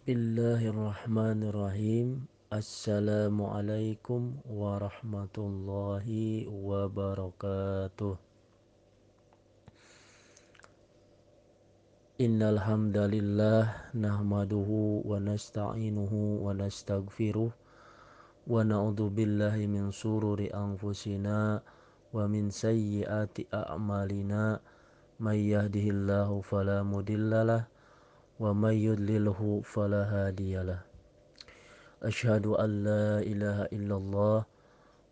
Bismillahirrahmanirrahim. Assalamualaikum warahmatullahi wabarakatuh. Innal hamdalillah nahmaduhu wa nasta'inuhu wa nastaghfiruh wa na'udzu billahi min sururi anfusina wa min sayyiati a'malina may yahdihillahu fala mudhillalah ومن يضلله فلا هادي له. أشهد أن لا إله إلا الله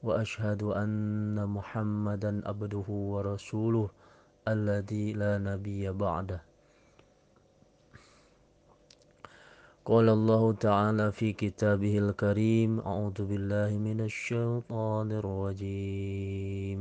وأشهد أن محمدا عبده ورسوله الذي لا نبي بعده. قال الله تعالى في كتابه الكريم أعوذ بالله من الشيطان الرجيم.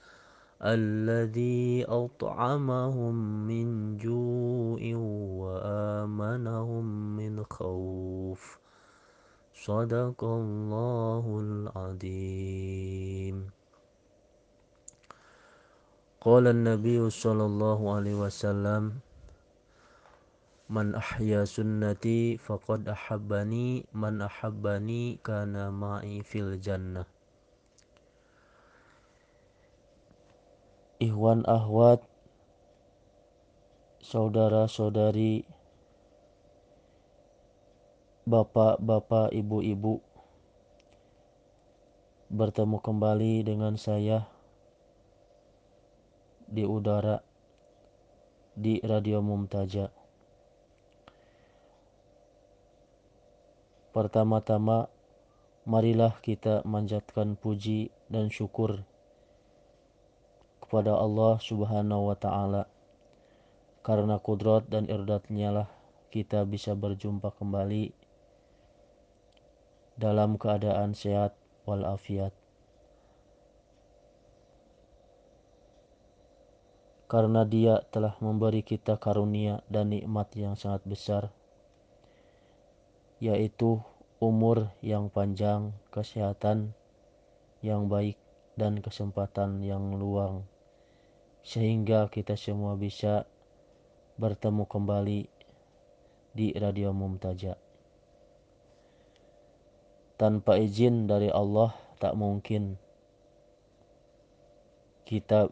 الذي أطعمهم من جوع وآمنهم من خوف. صدق الله العظيم. قال النبي صلى الله عليه وسلم من أحيا سنتي فقد أحبني من أحبني كان معي في الجنة. Ikhwan ahwat Saudara-saudari Bapak-bapak ibu-ibu Bertemu kembali dengan saya Di udara Di Radio Mumtaja. Pertama-tama Marilah kita manjatkan puji dan syukur kepada Allah Subhanahu wa taala. Karena kudrat dan irdatnya lah kita bisa berjumpa kembali dalam keadaan sehat walafiat. Karena dia telah memberi kita karunia dan nikmat yang sangat besar, yaitu umur yang panjang, kesehatan yang baik, dan kesempatan yang luang sehingga kita semua bisa bertemu kembali di Radio Mumtaja. Tanpa izin dari Allah tak mungkin kita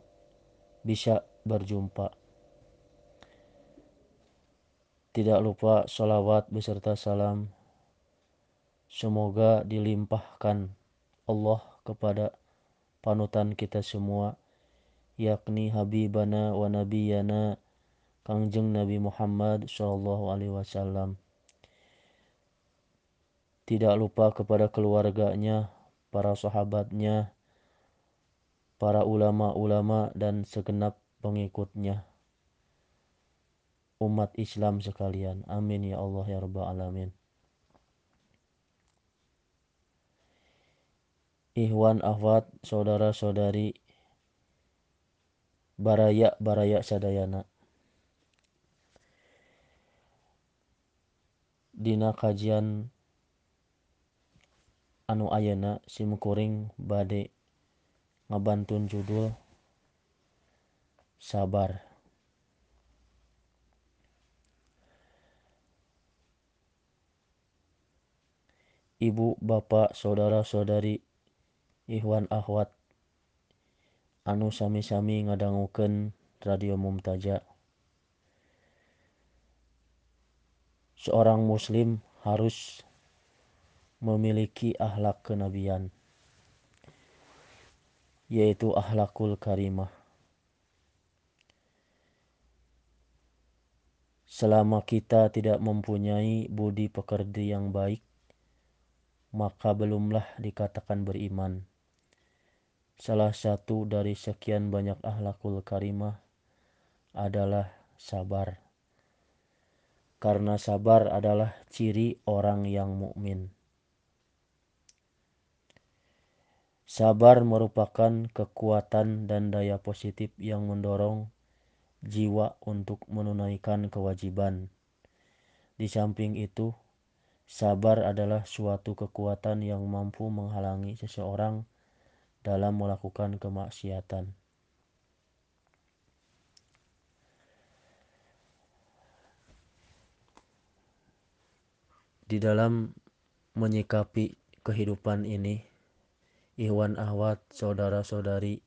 bisa berjumpa. Tidak lupa salawat beserta salam. Semoga dilimpahkan Allah kepada panutan kita semua yakni habibana wa nabiyana Kangjeng Nabi Muhammad sallallahu alaihi wasallam. Tidak lupa kepada keluarganya, para sahabatnya, para ulama-ulama dan segenap pengikutnya. Umat Islam sekalian. Amin ya Allah ya Rabbal Alamin. Ikhwan ahwat, saudara-saudari baraya baraya sadayana. Dina kajian anu ayana simkuring bade ngabantun judul sabar. Ibu bapak saudara saudari ikhwan ahwat anu sami-sami ngadangukeun Radio Mumtaja. Seorang muslim harus memiliki ahlak kenabian yaitu ahlakul karimah. Selama kita tidak mempunyai budi pekerti yang baik, maka belumlah dikatakan beriman. Salah satu dari sekian banyak ahlakul karimah adalah sabar. Karena sabar adalah ciri orang yang mukmin. Sabar merupakan kekuatan dan daya positif yang mendorong jiwa untuk menunaikan kewajiban. Di samping itu, sabar adalah suatu kekuatan yang mampu menghalangi seseorang dalam melakukan kemaksiatan. Di dalam menyikapi kehidupan ini, Iwan Ahwat, saudara-saudari,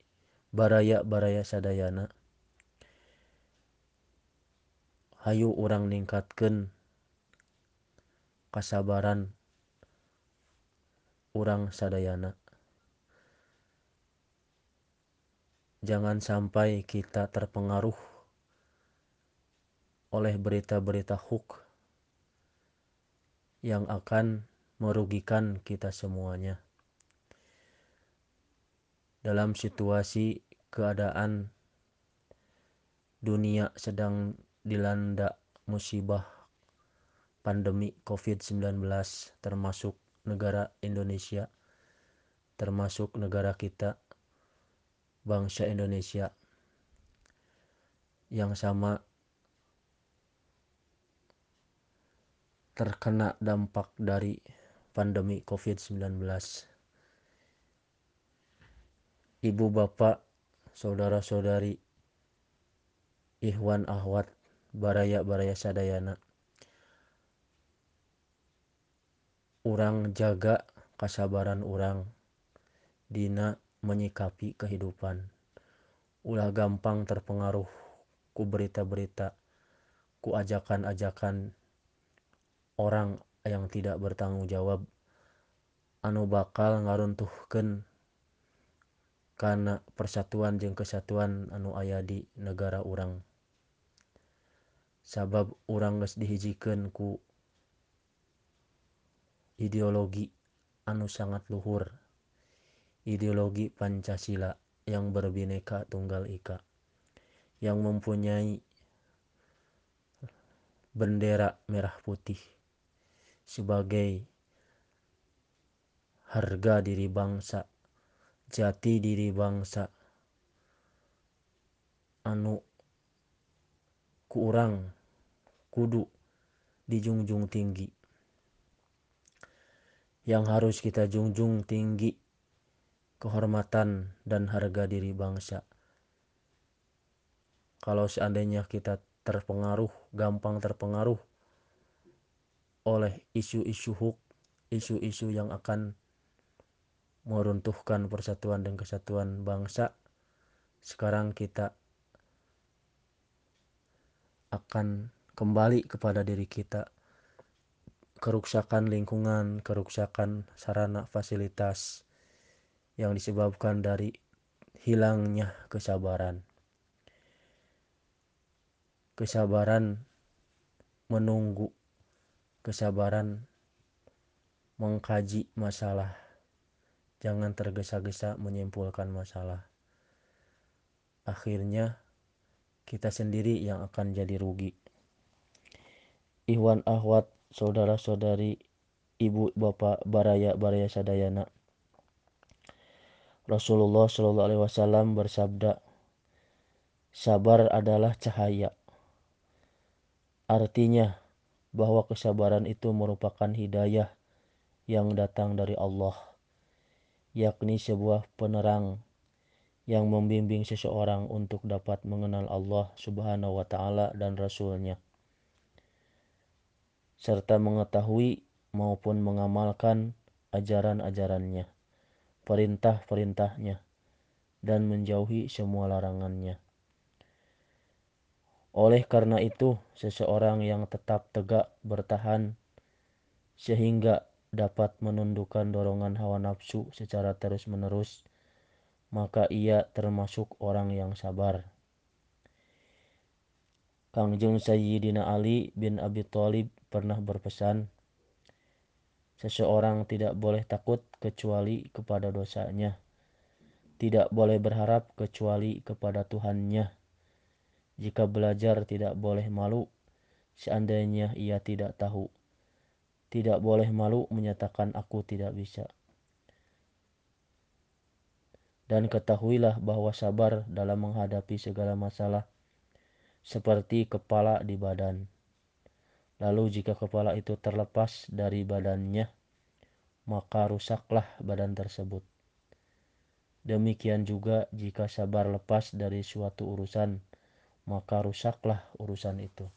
baraya-baraya sadayana, hayu orang ningkatkan kasabaran orang sadayana. Jangan sampai kita terpengaruh oleh berita-berita hoax yang akan merugikan kita semuanya. Dalam situasi keadaan dunia sedang dilanda musibah pandemi COVID-19 termasuk negara Indonesia, termasuk negara kita, bangsa Indonesia yang sama terkena dampak dari pandemi COVID-19. Ibu bapak, saudara-saudari, Ikhwan Ahwat, Baraya-Baraya Sadayana. Orang jaga kesabaran orang dina menyikapi kehidupan. Ulah gampang terpengaruh ku berita-berita, ku ajakan-ajakan orang yang tidak bertanggung jawab anu bakal ngaruntuhkan karena persatuan jeung kesatuan anu aya di negara urang. Sabab urang geus dihijikan ku ideologi anu sangat luhur. Ideologi Pancasila yang berbineka tunggal ika yang mempunyai bendera merah putih sebagai harga diri bangsa, jati diri bangsa, anu ku urang kudu dijunjung tinggi. Yang harus kita junjung tinggi kehormatan dan harga diri bangsa. Kalau seandainya kita terpengaruh, gampang terpengaruh oleh isu-isu huk, isu-isu yang akan meruntuhkan persatuan dan kesatuan bangsa. Sekarang kita akan kembali kepada diri kita. Kerusakan lingkungan, kerusakan sarana fasilitas yang disebabkan dari hilangnya kesabaran. Kesabaran menunggu kesabaran mengkaji masalah. Jangan tergesa-gesa menyimpulkan masalah. Akhirnya kita sendiri yang akan jadi rugi. Iwan Ahwat, saudara-saudari, ibu bapak baraya-baraya sadayana. Rasulullah Shallallahu Alaihi Wasallam bersabda, sabar adalah cahaya. Artinya, bahwa kesabaran itu merupakan hidayah yang datang dari Allah, yakni sebuah penerang yang membimbing seseorang untuk dapat mengenal Allah Subhanahu wa Ta'ala dan Rasul-Nya, serta mengetahui maupun mengamalkan ajaran-ajarannya, perintah-perintahnya, dan menjauhi semua larangannya. Oleh karena itu, seseorang yang tetap tegak bertahan sehingga dapat menundukkan dorongan hawa nafsu secara terus-menerus, maka ia termasuk orang yang sabar. Kangjeng Sayyidina Ali bin Abi Thalib pernah berpesan, seseorang tidak boleh takut kecuali kepada dosanya, tidak boleh berharap kecuali kepada Tuhannya jika belajar tidak boleh malu, seandainya ia tidak tahu. Tidak boleh malu menyatakan aku tidak bisa. Dan ketahuilah bahwa sabar dalam menghadapi segala masalah seperti kepala di badan. Lalu jika kepala itu terlepas dari badannya, maka rusaklah badan tersebut. Demikian juga jika sabar lepas dari suatu urusan, maka rusaklah urusan itu.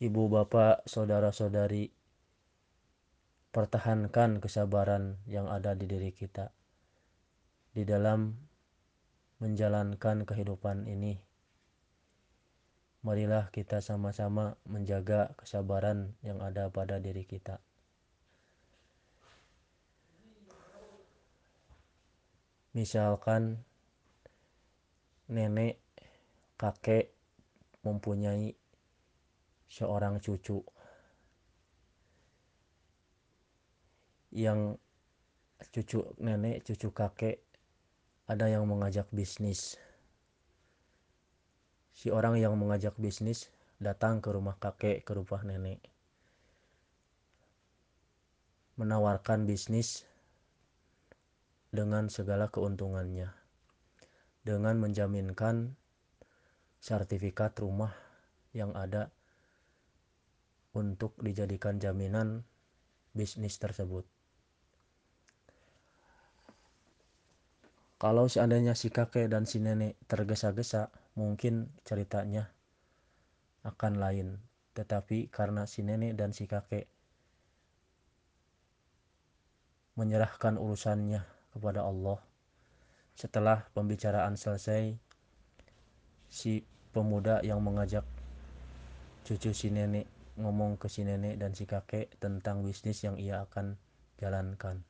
Ibu bapak, saudara-saudari, pertahankan kesabaran yang ada di diri kita di dalam menjalankan kehidupan ini. Marilah kita sama-sama menjaga kesabaran yang ada pada diri kita. Misalkan nenek, kakek mempunyai seorang cucu yang cucu nenek, cucu kakek ada yang mengajak bisnis. Si orang yang mengajak bisnis datang ke rumah kakek, ke rumah nenek. Menawarkan bisnis dengan segala keuntungannya. Dengan menjaminkan sertifikat rumah yang ada untuk dijadikan jaminan bisnis tersebut. Kalau seandainya si kakek dan si nenek tergesa-gesa, mungkin ceritanya akan lain. Tetapi karena si nenek dan si kakek menyerahkan urusannya kepada Allah, setelah pembicaraan selesai, si pemuda yang mengajak cucu si nenek ngomong ke si nenek dan si kakek tentang bisnis yang ia akan jalankan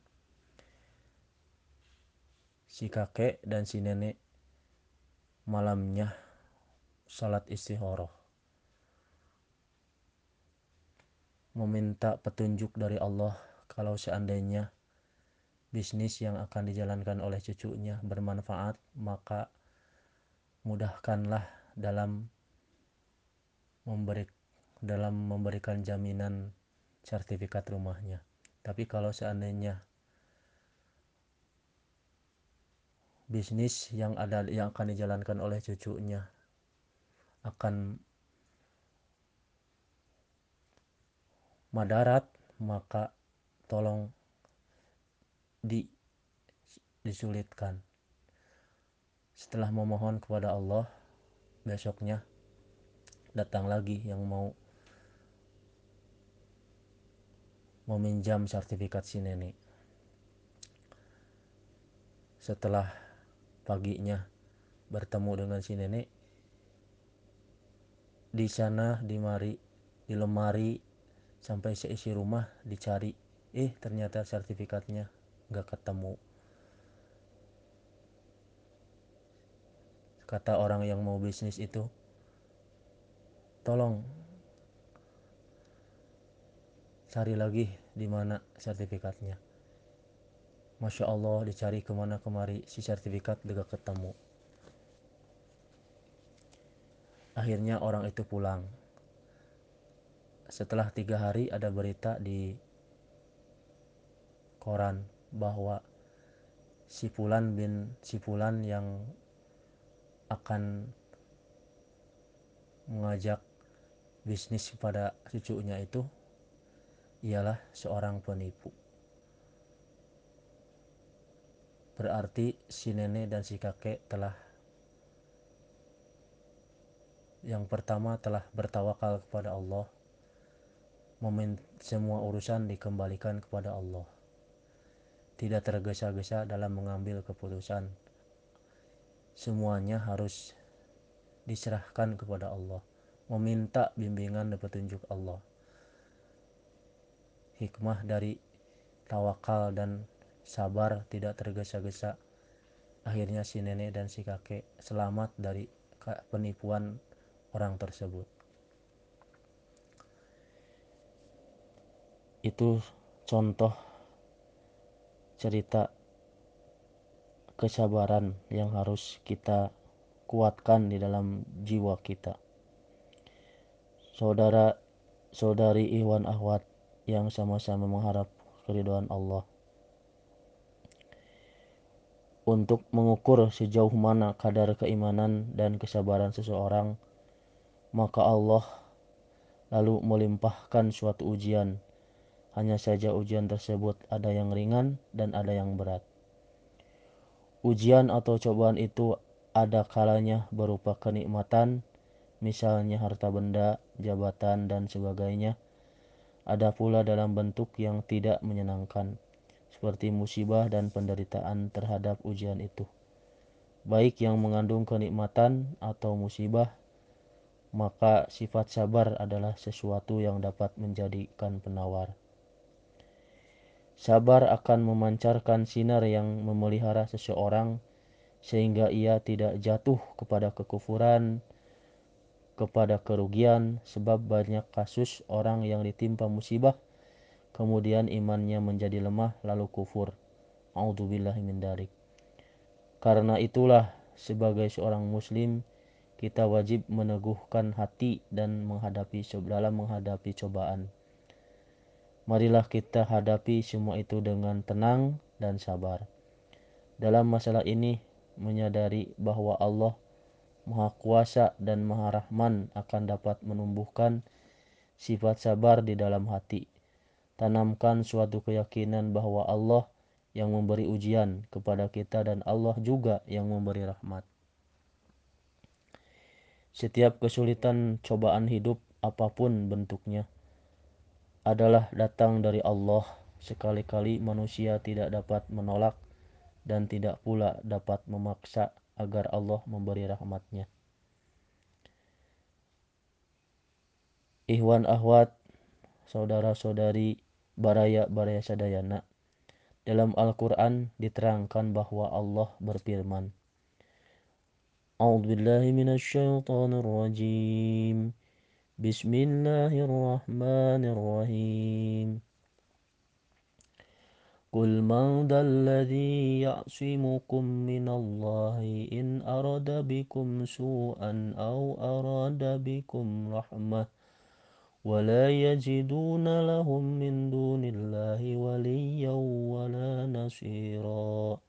si kakek dan si nenek malamnya salat istihoroh meminta petunjuk dari Allah kalau seandainya bisnis yang akan dijalankan oleh cucunya bermanfaat maka mudahkanlah dalam memberi dalam memberikan jaminan sertifikat rumahnya. Tapi kalau seandainya bisnis yang ada yang akan dijalankan oleh cucunya akan madarat maka tolong di disulitkan. Setelah memohon kepada Allah besoknya datang lagi yang mau meminjam sertifikat si nenek. Setelah paginya bertemu dengan si nenek. Di sana di mari di lemari sampai seisi rumah dicari. Eh ternyata sertifikatnya nggak ketemu. Kata orang yang mau bisnis itu tolong cari lagi di mana sertifikatnya Masya Allah dicari ke mana kemari si sertifikat juga ketemu. Akhirnya orang itu pulang. Setelah tiga hari ada berita di koran bahwa si Fulan bin si Fulan yang akan mengajak bisnis pada cucunya itu ialah seorang penipu Berarti si nenek dan si kakek telah yang pertama telah bertawakal kepada Allah. Momen semua urusan dikembalikan kepada Allah. Tidak tergesa-gesa dalam mengambil keputusan. Semuanya harus diserahkan kepada Allah. Meminta bimbingan dan petunjuk Allah. Hikmah dari tawakal dan sabar tidak tergesa-gesa. Akhirnya si nenek dan si kakek selamat dari penipuan orang tersebut. Itu contoh cerita kesabaran yang harus kita kuatkan di dalam jiwa kita. Saudara saudari Iwan Ahwat yang sama-sama mengharap keridhaan Allah untuk mengukur sejauh mana kadar keimanan dan kesabaran seseorang, maka Allah lalu melimpahkan suatu ujian. Hanya saja ujian tersebut ada yang ringan dan ada yang berat. Ujian atau cobaan itu ada kalanya berupa kenikmatan, misalnya harta benda, jabatan, dan sebagainya. Ada pula dalam bentuk yang tidak menyenangkan, seperti musibah dan penderitaan terhadap ujian itu. Baik yang mengandung kenikmatan atau musibah, maka sifat sabar adalah sesuatu yang dapat menjadikan penawar. Sabar akan memancarkan sinar yang memelihara seseorang sehingga ia tidak jatuh kepada kekufuran, kepada kerugian, sebab banyak kasus orang yang ditimpa musibah, kemudian imannya menjadi lemah lalu kufur. darik. Karena itulah sebagai seorang muslim kita wajib meneguhkan hati dan menghadapi dalam menghadapi cobaan. Marilah kita hadapi semua itu dengan tenang dan sabar. Dalam masalah ini, menyadari bahwa Allah Maha Kuasa dan Maha Rahman akan dapat menumbuhkan sifat sabar di dalam hati. Tanamkan suatu keyakinan bahwa Allah yang memberi ujian kepada kita dan Allah juga yang memberi rahmat. Setiap kesulitan cobaan hidup apa pun bentuknya adalah datang dari Allah. Sekali-kali manusia tidak dapat menolak dan tidak pula dapat memaksa agar Allah memberi rahmatnya. Ikhwan ahwat, saudara-saudari baraya-baraya sadayana. Dalam Al-Quran diterangkan bahwa Allah berfirman. A'udzu billahi minasyaitonir rajim. بسم الله الرحمن الرحيم قل من ذا الذي يعصمكم من الله إن أراد بكم سوءا أو أراد بكم رحمة ولا يجدون لهم من دون الله وليا ولا نصيرا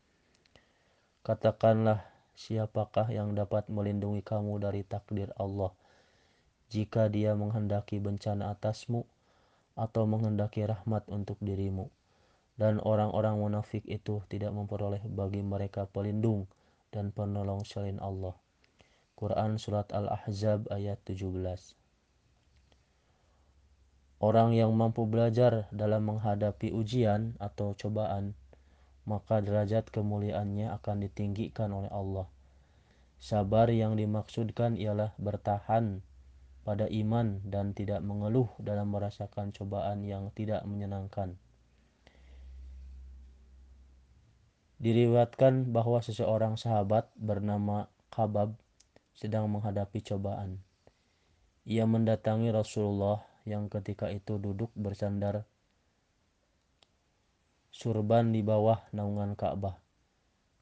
Katakanlah, siapakah yang dapat melindungi kamu dari takdir Allah? jika dia menghendaki bencana atasmu atau menghendaki rahmat untuk dirimu. Dan orang-orang munafik itu tidak memperoleh bagi mereka pelindung dan penolong selain Allah. Quran Surat Al-Ahzab ayat 17 Orang yang mampu belajar dalam menghadapi ujian atau cobaan, maka derajat kemuliaannya akan ditinggikan oleh Allah. Sabar yang dimaksudkan ialah bertahan pada iman dan tidak mengeluh dalam merasakan cobaan yang tidak menyenangkan. Diriwatkan bahwa seseorang sahabat bernama Kabab sedang menghadapi cobaan. Ia mendatangi Rasulullah yang ketika itu duduk bersandar surban di bawah naungan Ka'bah.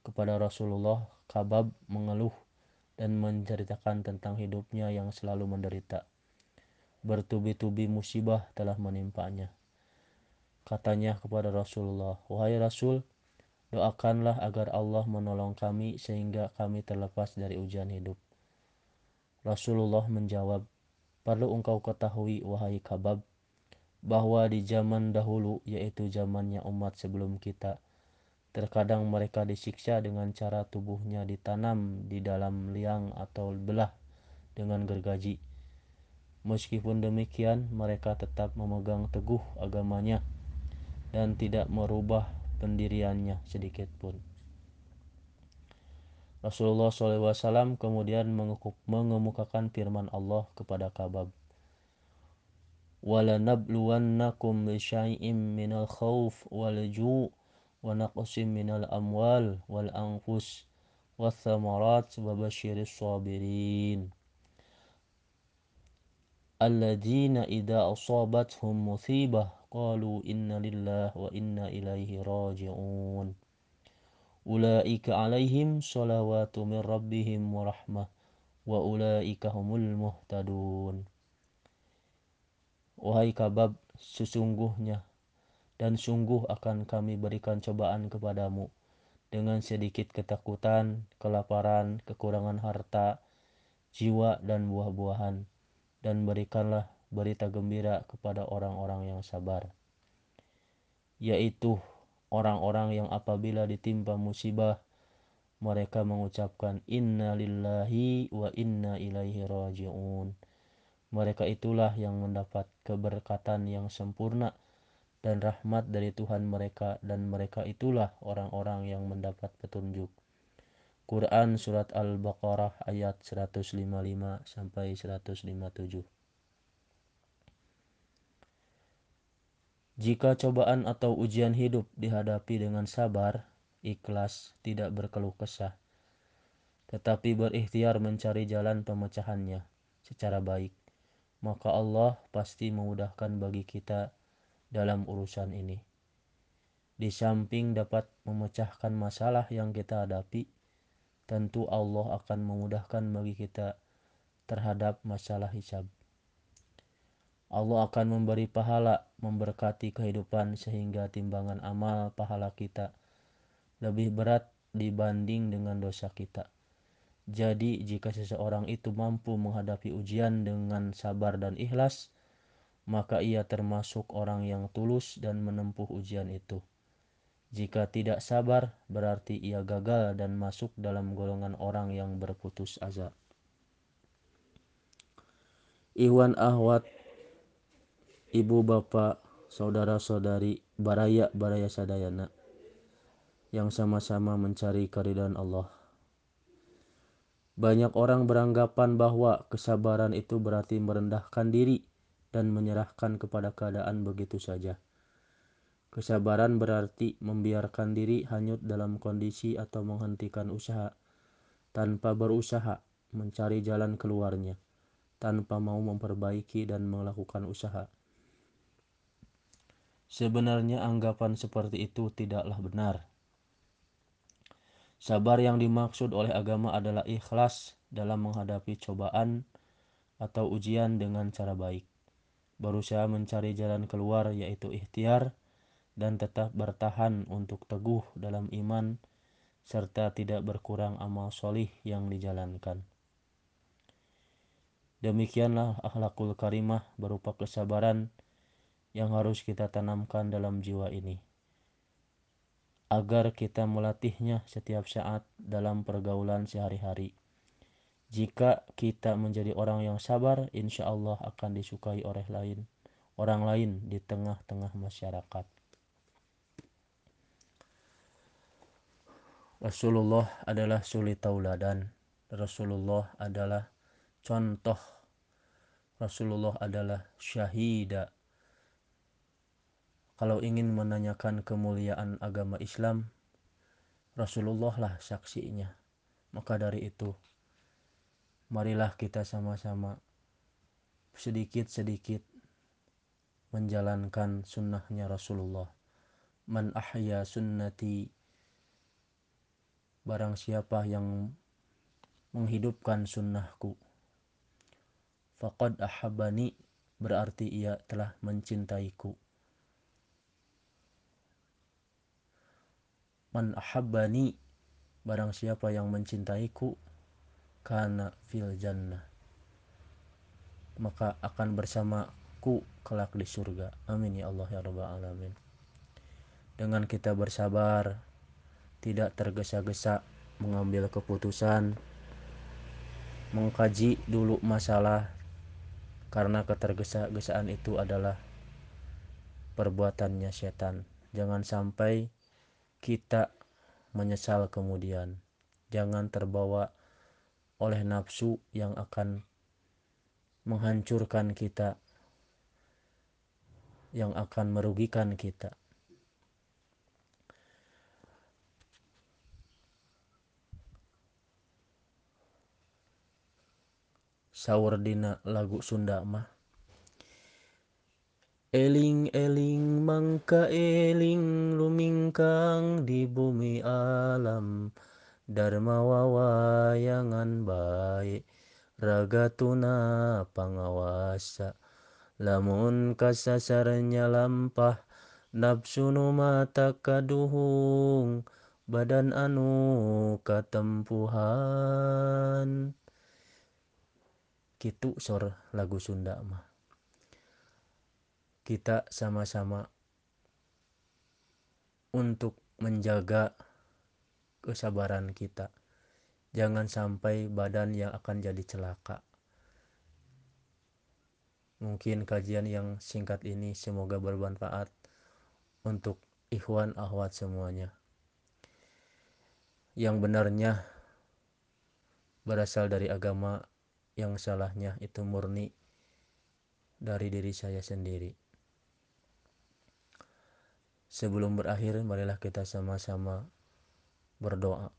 Kepada Rasulullah, Kabab mengeluh dan menceritakan tentang hidupnya yang selalu menderita. Bertubi-tubi musibah telah menimpanya. Katanya kepada Rasulullah, "Wahai Rasul, doakanlah agar Allah menolong kami sehingga kami terlepas dari ujian hidup." Rasulullah menjawab, "Perlu engkau ketahui, wahai Kabab, bahwa di zaman dahulu, yaitu zamannya umat sebelum kita, Terkadang mereka disiksa dengan cara tubuhnya ditanam di dalam liang atau belah dengan gergaji. Meskipun demikian, mereka tetap memegang teguh agamanya dan tidak merubah pendiriannya sedikit pun. Rasulullah SAW kemudian mengemukakan firman Allah kepada Kabab. وَلَنَبْلُوَنَّكُمْ بِشَيْءٍ مِنَ الْخَوْفِ وَالْجُوءِ ونقص من الأموال والأنفس والثمرات وبشر الصابرين الذين إذا أصابتهم مصيبة قالوا إن لله وإنا إليه راجعون Ulaika alaihim salawatu min rabbihim wa rahmah wa ulaika humul muhtadun. Wahai kabab, sesungguhnya dan sungguh akan kami berikan cobaan kepadamu dengan sedikit ketakutan, kelaparan, kekurangan harta, jiwa dan buah-buahan dan berikanlah berita gembira kepada orang-orang yang sabar yaitu orang-orang yang apabila ditimpa musibah, mereka mengucapkan Inna lillahi wa inna ilaihi raji'un. Mereka itulah yang mendapat keberkatan yang sempurna dan rahmat dari Tuhan mereka dan mereka itulah orang-orang yang mendapat petunjuk. Quran Surat Al-Baqarah ayat 155 sampai 157 Jika cobaan atau ujian hidup dihadapi dengan sabar, ikhlas, tidak berkeluh kesah, tetapi berikhtiar mencari jalan pemecahannya secara baik, maka Allah pasti memudahkan bagi kita dalam urusan ini. Di samping dapat memecahkan masalah yang kita hadapi, tentu Allah akan memudahkan bagi kita terhadap masalah hisab. Allah akan memberi pahala, memberkati kehidupan sehingga timbangan amal pahala kita lebih berat dibanding dengan dosa kita. Jadi, jika seseorang itu mampu menghadapi ujian dengan sabar dan ikhlas, maka ia termasuk orang yang tulus dan menempuh ujian itu. Jika tidak sabar, berarti ia gagal dan masuk dalam golongan orang yang berputus asa. Iwan Ahwat ibu bapak, saudara-saudari, baraya-baraya sadayana yang sama-sama mencari keridhaan Allah. Banyak orang beranggapan bahwa kesabaran itu berarti merendahkan diri dan menyerahkan kepada keadaan begitu saja. Kesabaran berarti membiarkan diri hanyut dalam kondisi atau menghentikan usaha tanpa berusaha mencari jalan keluarnya, tanpa mau memperbaiki dan melakukan usaha. Sebenarnya anggapan seperti itu tidaklah benar. Sabar yang dimaksud oleh agama adalah ikhlas dalam menghadapi cobaan atau ujian dengan cara baik. Berusaha mencari jalan keluar yaitu ikhtiar dan tetap bertahan untuk teguh dalam iman serta tidak berkurang amal solih yang dijalankan. Demikianlah akhlakul karimah berupa kesabaran yang harus kita tanamkan dalam jiwa ini agar kita melatihnya setiap saat dalam pergaulan sehari-hari. Jika kita menjadi orang yang sabar, insya Allah akan disukai oleh lain, orang lain di tengah-tengah masyarakat. Rasulullah adalah suli tauladan. Rasulullah adalah contoh. Rasulullah adalah syahida kalau ingin menanyakan kemuliaan agama Islam, Rasulullah lah saksinya. Maka dari itu, marilah kita sama-sama sedikit-sedikit menjalankan sunnahnya Rasulullah. Man ahya sunnati barang siapa yang menghidupkan sunnahku. Faqad ahabani berarti ia telah mencintaiku. Man ahabbani barang siapa yang mencintaiku karena fil jannah maka akan bersamaku kelak di surga. Amin ya Allah ya rabbal alamin. Dengan kita bersabar, tidak tergesa-gesa mengambil keputusan, mengkaji dulu masalah karena ketergesa-gesaan itu adalah perbuatannya setan. Jangan sampai kita menyesal kemudian. Jangan terbawa oleh nafsu yang akan menghancurkan kita, yang akan merugikan kita. Saur dina lagu Sunda mah Eling-eling mangka eling lumingkang di bumi alam. Dharma wawayangan baik Ragatuna pangawasa. Lamun kasasarnya lampah Nafsu nu mata kaduhung badan anu katempuhan. Kitu sor lagu Sunda mah kita sama-sama untuk menjaga kesabaran kita. Jangan sampai badan yang akan jadi celaka. Mungkin kajian yang singkat ini semoga bermanfaat untuk ikhwan ahwat semuanya. Yang benarnya berasal dari agama, yang salahnya itu murni dari diri saya sendiri. Sebelum berakhir, marilah kita sama-sama berdoa.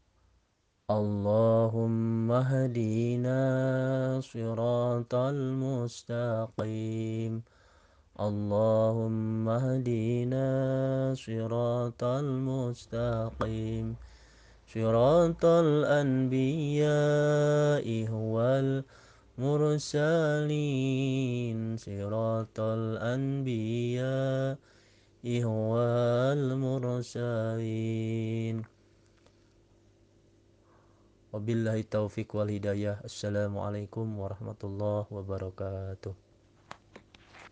Allahumma hadina siratal mustaqim. Allahumma hadina siratal mustaqim. Siratal anbiya'i wal mursalin. Siratal anbiya'i والمرسلين وبالله التوفيق والهداية. السلام عليكم ورحمة الله وبركاته.